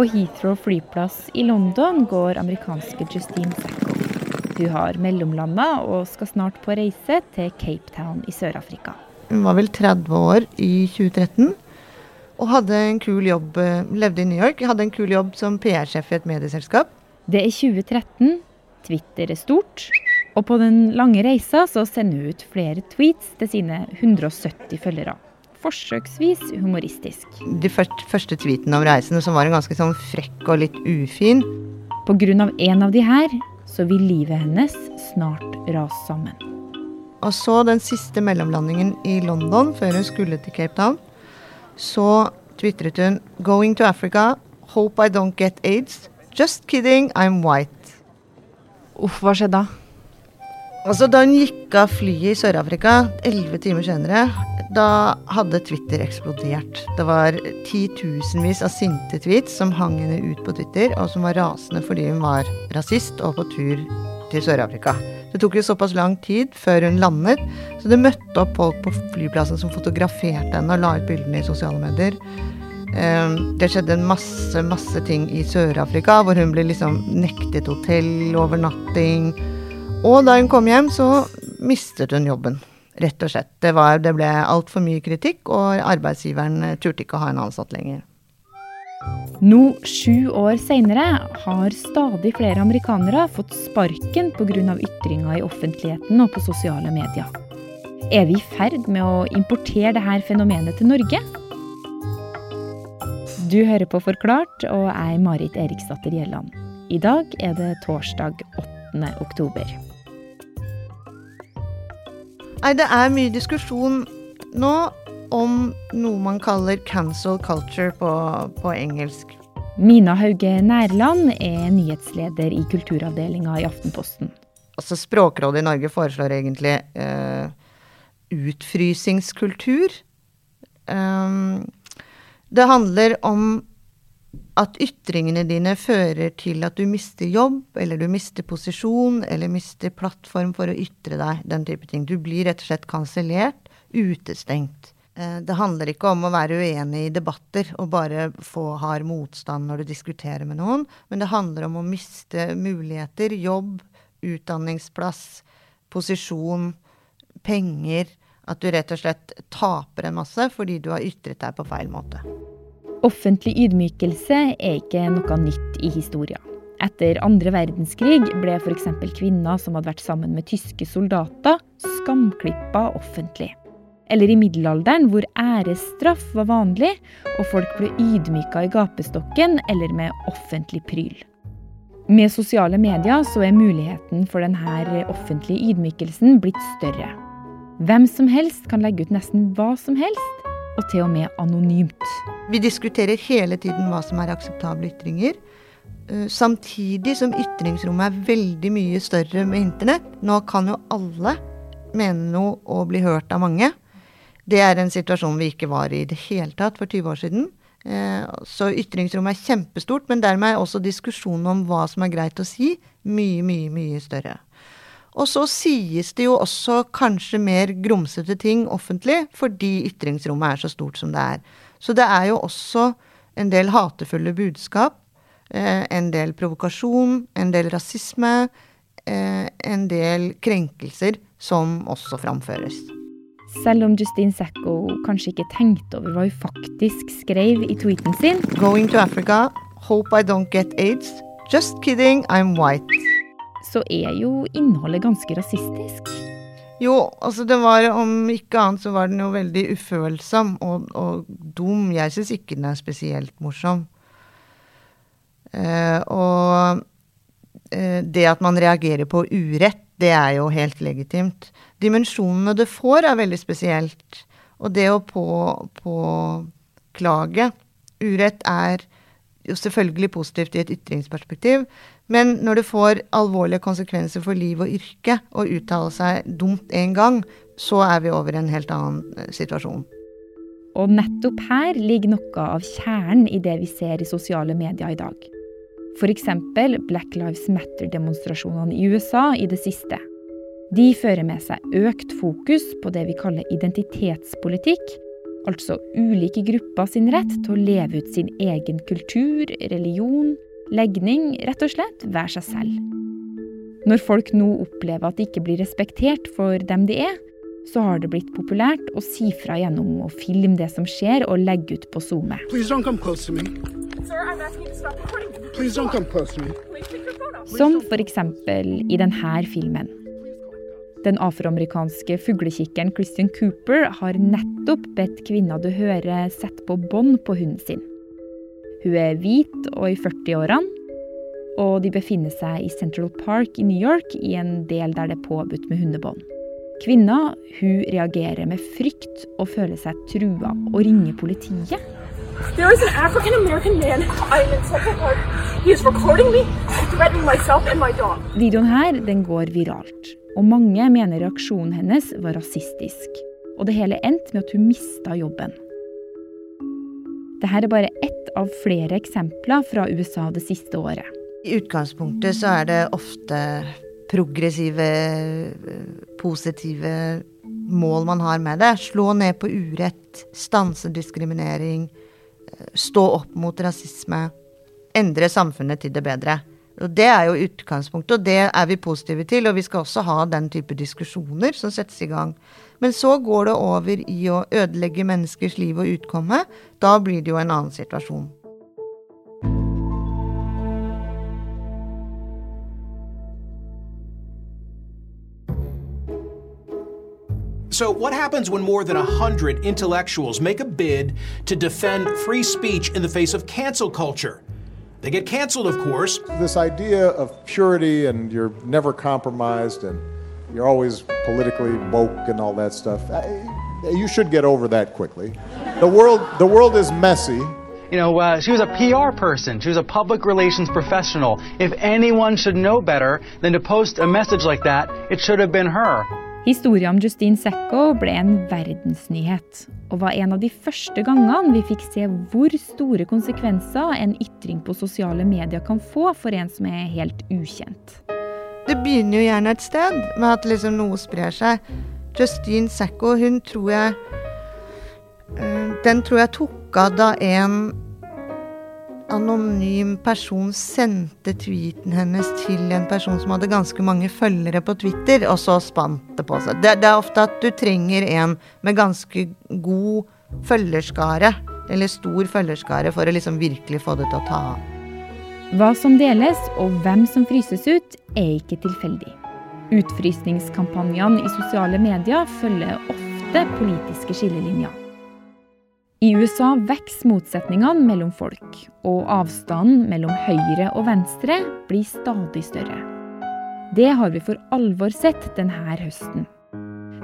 På Heathrow flyplass i London går amerikanske Justine Sacco. Hun har mellomlanda og skal snart på reise til Cape Town i Sør-Afrika. Hun var vel 30 år i 2013 og hadde en kul jobb, eh, levde i New York, hadde en kul jobb som PR-sjef i et medieselskap. Det er 2013, Twitter er stort, og på den lange reisa så sender hun ut flere tweets til sine 170 følgere forsøksvis humoristisk. De første, første tweetene om reisene, som var en ganske sånn frekk og litt ufin. Pga. en av de her, så vil livet hennes snart rase sammen. Og så den siste mellomlandingen i London før hun skulle til Cape Town, så tvitret hun 'Going to Africa. Hope I don't get aids. Just kidding, I'm white'. Uff, hva skjedde da? Altså, Da hun gikk av flyet i Sør-Afrika, elleve timer senere, da hadde Twitter eksplodert. Det var titusenvis av sinte tweets som hang henne ut på Twitter, og som var rasende fordi hun var rasist og på tur til Sør-Afrika. Det tok jo såpass lang tid før hun landet, så det møtte opp folk på flyplassen som fotograferte henne og la ut bildene i sosiale medier. Ehm, det skjedde en masse, masse ting i Sør-Afrika, hvor hun ble liksom nektet hotellovernatting. Og da hun kom hjem, så mistet hun jobben. Rett og slett. Det, var, det ble altfor mye kritikk, og arbeidsgiveren turte ikke å ha en ansatt lenger. Nå, sju år seinere, har stadig flere amerikanere fått sparken pga. ytringer i offentligheten og på sosiale medier. Er vi i ferd med å importere dette fenomenet til Norge? Du hører på Forklart, og jeg er Marit Eriksdatter Gjelland. I dag er det torsdag 8. oktober. Nei, det er mye diskusjon nå om noe man kaller cancel culture på, på engelsk. Mina Hauge Nærland er nyhetsleder i kulturavdelinga i Aftenposten. Altså Språkrådet i Norge foreslår egentlig eh, utfrysingskultur. Um, det handler om at ytringene dine fører til at du mister jobb, eller du mister posisjon, eller mister plattform for å ytre deg, den type ting. Du blir rett og slett kansellert, utestengt. Eh, det handler ikke om å være uenig i debatter og bare få hard motstand når du diskuterer med noen, men det handler om å miste muligheter, jobb, utdanningsplass, posisjon, penger. At du rett og slett taper en masse fordi du har ytret deg på feil måte. Offentlig ydmykelse er ikke noe nytt i historien. Etter andre verdenskrig ble f.eks. kvinner som hadde vært sammen med tyske soldater, skamklippa offentlig. Eller i middelalderen, hvor æresstraff var vanlig, og folk ble ydmyka i gapestokken eller med offentlig pryl. Med sosiale medier så er muligheten for denne offentlige ydmykelsen blitt større. Hvem som helst kan legge ut nesten hva som helst, og til og med anonymt. Vi diskuterer hele tiden hva som er akseptable ytringer. Eh, samtidig som ytringsrommet er veldig mye større med internett. Nå kan jo alle mene noe og bli hørt av mange. Det er en situasjon vi ikke var i i det hele tatt for 20 år siden. Eh, så ytringsrommet er kjempestort, men dermed er også diskusjonen om hva som er greit å si, mye, mye, mye større. Og så sies det jo også kanskje mer grumsete ting offentlig fordi ytringsrommet er så stort som det er. Så det er jo også en del hatefulle budskap, eh, en del provokasjon, en del rasisme, eh, en del krenkelser som også framføres. Selv om Justine Sacco kanskje ikke tenkte over hva hun faktisk skrev i tweeten sin. Going to Africa. Hope I don't get aids. Just kidding, I'm white så er jo innholdet ganske rasistisk. Jo, altså det var om ikke annet så var den jo veldig ufølsom og, og dum. Jeg syns ikke den er spesielt morsom. Eh, og eh, det at man reagerer på urett, det er jo helt legitimt. Dimensjonene det får, er veldig spesielt. Og det å påklage urett er jo selvfølgelig positivt i et ytringsperspektiv, men når det får alvorlige konsekvenser for liv og yrke å uttale seg dumt en gang, så er vi over i en helt annen eh, situasjon. Og nettopp her ligger noe av kjernen i det vi ser i sosiale medier i dag. F.eks. Black Lives Matter-demonstrasjonene i USA i det siste. De fører med seg økt fokus på det vi kaller identitetspolitikk, Altså ulike grupper sin rett til å leve ut sin egen kultur, religion, legning, rett og slett være seg selv. Når folk nå opplever at de ikke blir respektert for dem de er, så har det blitt populært å si fra gjennom å filme det som skjer, og legge ut på SoMe. Som f.eks. i denne filmen. Den afroamerikanske fuglekikkeren Christian Cooper har nettopp bedt kvinna du hører, sette på bånd på hunden sin. Hun er hvit og i 40-årene, og de befinner seg i Central Park i New York, i en del der det er påbudt med hundebånd. Kvinna hun reagerer med frykt og føler seg trua og ringer politiet. There is an African American man in Central Park. He is recording me threatening myself and my dog. Videoen her den går viralt, og mange mener reaksjonen hennes var rasistisk. Og det hele endte med at hun mista jobben. Dette er bare ett av flere eksempler fra USA det siste året. I utgangspunktet så er det ofte progressive, positive mål man har med det. Slå ned på urett, stanse diskriminering, stå opp mot rasisme. Endre samfunnet til det bedre. Og Det er jo utgangspunktet, og det er vi positive til. Og vi skal også ha den type diskusjoner som settes i gang. Men så går det over i å ødelegge menneskers liv og utkomme. Da blir det jo en annen situasjon. So, what happens when more than 100 intellectuals make a bid to defend free speech in the face of cancel culture? They get canceled, of course. This idea of purity and you're never compromised and you're always politically woke and all that stuff, you should get over that quickly. The world, the world is messy. You know, uh, she was a PR person. She was a public relations professional. If anyone should know better than to post a message like that, it should have been her. Historien om Justine Secco ble en verdensnyhet, og var en av de første gangene vi fikk se hvor store konsekvenser en ytring på sosiale medier kan få for en som er helt ukjent. Det begynner jo gjerne et sted, med at liksom noe sprer seg. Justine Sacco, hun tror jeg eh, Den tror jeg tok av da en anonym person sendte tweeten hennes til en person som hadde ganske mange følgere på Twitter, og så spant det på seg. Det, det er ofte at du trenger en med ganske god følgerskare, eller stor følgerskare, for å liksom virkelig få det til å ta av. Hva som deles og hvem som fryses ut, er ikke tilfeldig. Utfrysningskampanjene i sosiale medier følger ofte politiske skillelinjer. I USA vokser motsetningene mellom folk, og avstanden mellom høyre og venstre blir stadig større. Det har vi for alvor sett denne høsten.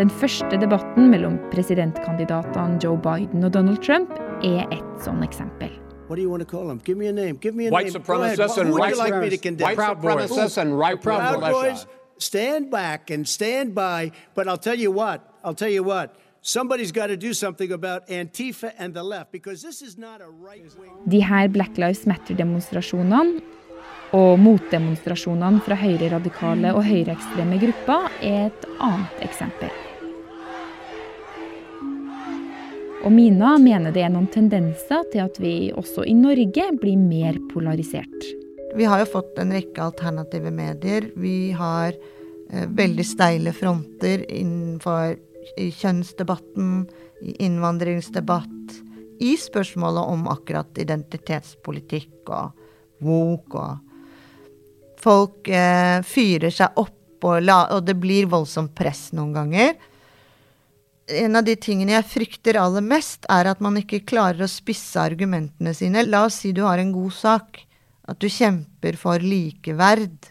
Den første debatten mellom presidentkandidatene Joe Biden og Donald Trump er et sånn eksempel. What do you want to call them? Give me a name. Give me a White name. Supremacists and right, like me to condemn? White Proud supremacists and right Proud Boys. Stand back and stand by. But I'll tell you what. I'll tell you what. Somebody's got to do something about Antifa and the left because this is not a right wing. De her Black Lives Matter-demonstrasjonene og motdemonstrasjonene fra høyreradikale og høyreekstreme grupper er et annet eksempel. Og Mina mener det er noen tendenser til at vi også i Norge blir mer polarisert. Vi har jo fått en rekke alternative medier. Vi har eh, veldig steile fronter innenfor i kjønnsdebatten, i innvandringsdebatt, i spørsmålet om akkurat identitetspolitikk og woke og Folk eh, fyrer seg opp, og, la, og det blir voldsomt press noen ganger. En av de tingene jeg frykter aller mest, er at man ikke klarer å spisse argumentene sine. La oss si du har en god sak. At du kjemper for likeverd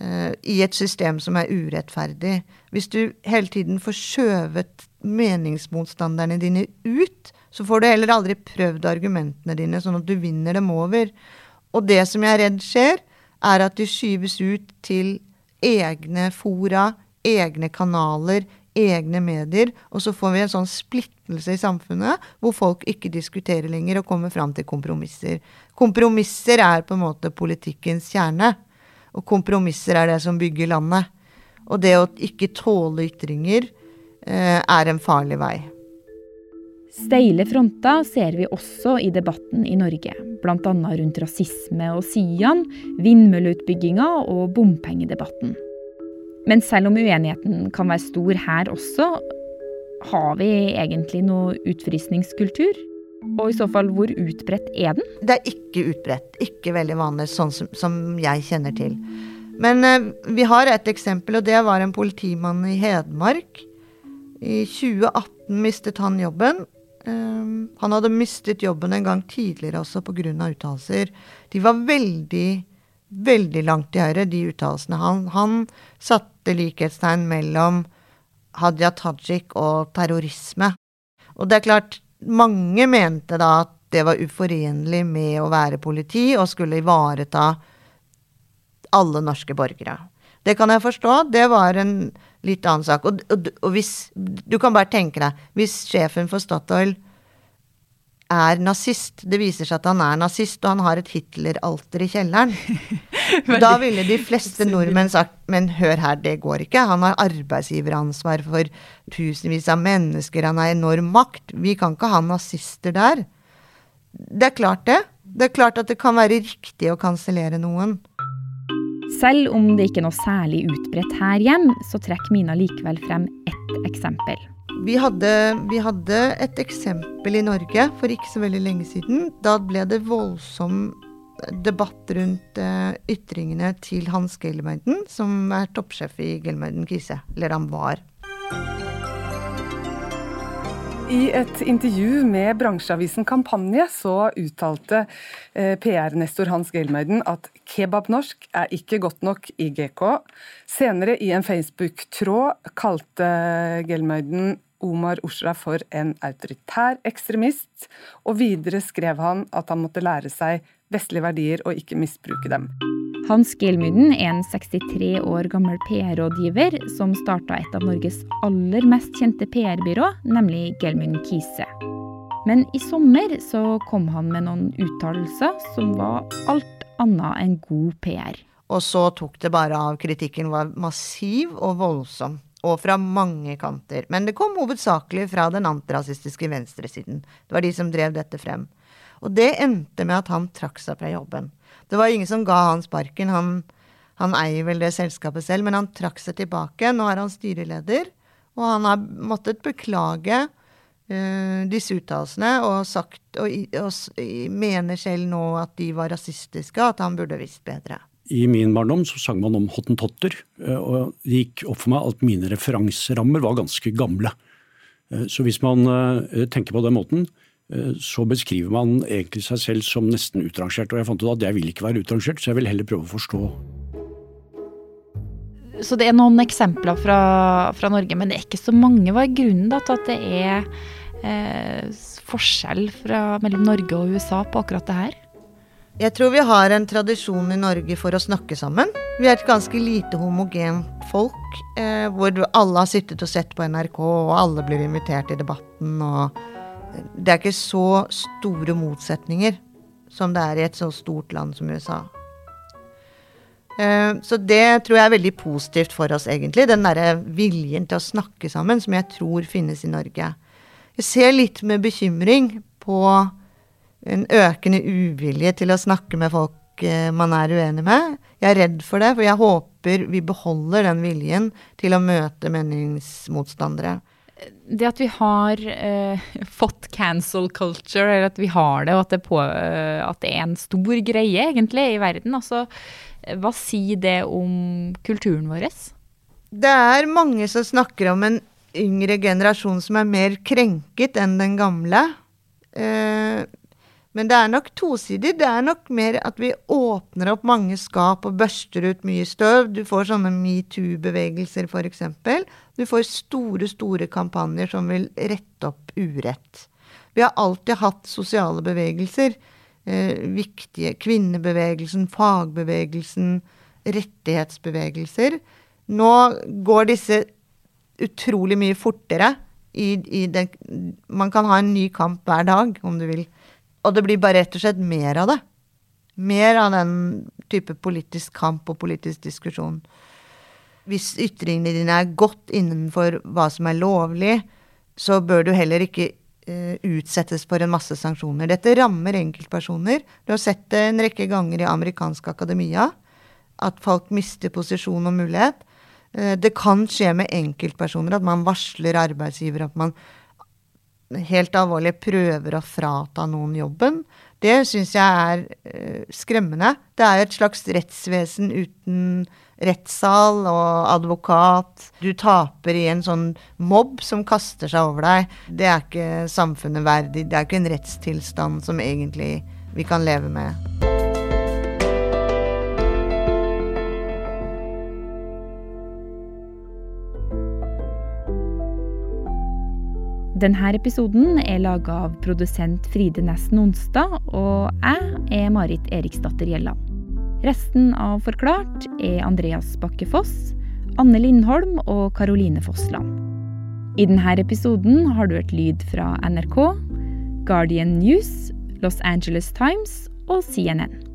uh, i et system som er urettferdig. Hvis du hele tiden får skjøvet meningsmotstanderne dine ut, så får du heller aldri prøvd argumentene dine, sånn at du vinner dem over. Og det som jeg er redd skjer, er at de skyves ut til egne fora, egne kanaler, egne medier, og så får vi en sånn splittelse i samfunnet hvor folk ikke diskuterer lenger og kommer fram til kompromisser. Kompromisser er på en måte politikkens kjerne. Og kompromisser er det som bygger landet. Og det å ikke tåle ytringer eh, er en farlig vei. Steile fronter ser vi også i debatten i Norge, bl.a. rundt rasisme og Sian, vindmølleutbygginga og bompengedebatten. Men selv om uenigheten kan være stor her også, har vi egentlig noe utfrysningskultur? Og i så fall, hvor utbredt er den? Det er ikke utbredt. Ikke veldig vanlig, sånn som, som jeg kjenner til. Men eh, vi har et eksempel, og det var en politimann i Hedmark. I 2018 mistet han jobben. Eh, han hadde mistet jobben en gang tidligere også pga. uttalelser. De var veldig, veldig langt til høyre, de uttalelsene. Han, han satte likhetstegn mellom Hadia Tajik og terrorisme. Og det er klart, mange mente da at det var uforenlig med å være politi og skulle ivareta alle norske borgere. Det kan jeg forstå. Det var en litt annen sak. Og, og, og hvis Du kan bare tenke deg, hvis sjefen for Statoil er nazist, det viser seg at han er nazist, og han har et Hitler-alter i kjelleren, da ville de fleste nordmenn sagt men hør her, det går ikke. Han har arbeidsgiveransvar for tusenvis av mennesker, han har enorm makt. Vi kan ikke ha nazister der. Det er klart, det. Det er klart at det kan være riktig å kansellere noen. Selv om det ikke er noe særlig utbredt her hjem, så trekker Mina likevel frem ett eksempel. Vi hadde, vi hadde, et eksempel i Norge for ikke så veldig lenge siden. Da ble det voldsom debatt rundt eh, ytringene til Hans Gelmeiden, som er toppsjef i Gelmeiden Kise. Eller han var. I et intervju med bransjeavisen Kampanje så uttalte eh, PR-nestor Hans Gelmeiden at kebabnorsk er ikke godt nok i GK. Senere i en Facebook-tråd kalte Gelmeiden Omar Oshra for en autoritær ekstremist, og videre skrev han at han måtte lære seg vestlige verdier og ikke misbruke dem. Hans Gelmyden er en 63 år gammel PR-rådgiver som starta et av Norges aller mest kjente PR-byrå, nemlig Gelmyden Kise. Men i sommer så kom han med noen uttalelser som var alt annet enn god PR. Og så tok det bare av. Kritikken var massiv og voldsom. Og fra mange kanter. Men det kom hovedsakelig fra den antirasistiske venstresiden. Det var de som drev dette frem. Og det endte med at han trakk seg fra jobben. Det var ingen som ga han sparken. Han, han eier vel det selskapet selv, men han trakk seg tilbake. Nå er han styreleder, og han har måttet beklage uh, disse uttalelsene og og, og, og mener selv nå at de var rasistiske, at han burde visst bedre. I min barndom så sang man om hottentotter, eh, og det gikk opp for meg at mine referanserammer var ganske gamle. Eh, så hvis man tenker på den måten, Eh, så beskriver man egentlig seg selv som nesten utrangert. Og jeg fant ut at jeg vil ikke være utrangert, så jeg vil heller prøve å forstå. Så det er noen eksempler fra, fra Norge, men det er ikke så mange. Hva er grunnen da, til at det er eh, forskjell fra, mellom Norge og USA på akkurat det her? Jeg tror vi har en tradisjon i Norge for å snakke sammen. Vi er et ganske lite homogent folk, eh, hvor alle har sittet og sett på NRK, og alle blir invitert i debatten. og det er ikke så store motsetninger som det er i et så stort land som USA. Eh, så det tror jeg er veldig positivt for oss, egentlig. Den derre viljen til å snakke sammen som jeg tror finnes i Norge. Jeg ser litt med bekymring på en økende uvilje til å snakke med folk eh, man er uenig med. Jeg er redd for det, for jeg håper vi beholder den viljen til å møte meningsmotstandere det at vi har eh, fått cancel culture, eller at vi har det, og at det, på, uh, at det, er en stor greie egentlig i verden, altså, hva sier det om kulturen vår? Det er mange som snakker om en yngre generasjon som er mer krenket enn den gamle. Uh, men det er nok tosidig. Det er nok mer at vi åpner opp mange skap og børster ut mye støv. Du får sånne metoo-bevegelser, f.eks. Du får store, store kampanjer som vil rette opp urett. Vi har alltid hatt sosiale bevegelser. Eh, viktige. Kvinnebevegelsen, fagbevegelsen, rettighetsbevegelser. Nå går disse utrolig mye fortere. I, i den, man kan ha en ny kamp hver dag, om du vil. Og det blir bare rett og slett mer av det. Mer av den type politisk kamp og politisk diskusjon. Hvis ytringene dine er godt innenfor hva som er lovlig, så bør du heller ikke uh, utsettes for en masse sanksjoner. Dette rammer enkeltpersoner. Du har sett det en rekke ganger i amerikansk akademia. At folk mister posisjon og mulighet. Uh, det kan skje med enkeltpersoner at man varsler arbeidsgiver at man helt alvorlig prøver å frata noen jobben. Det syns jeg er uh, skremmende. Det er et slags rettsvesen uten rettssal og advokat. Du taper i en sånn mobb som kaster seg over deg. Det er ikke samfunnet verdig. Det er ikke en rettstilstand som egentlig vi kan leve med. Denne episoden er laga av produsent Fride Nesten Onsdag, og jeg er Marit Eriksdatter Gjelland. Resten av Forklart er Andreas Bakke Foss, Anne Lindholm og Karoline Fossland. I denne episoden har du hørt lyd fra NRK, Guardian News, Los Angeles Times og CNN.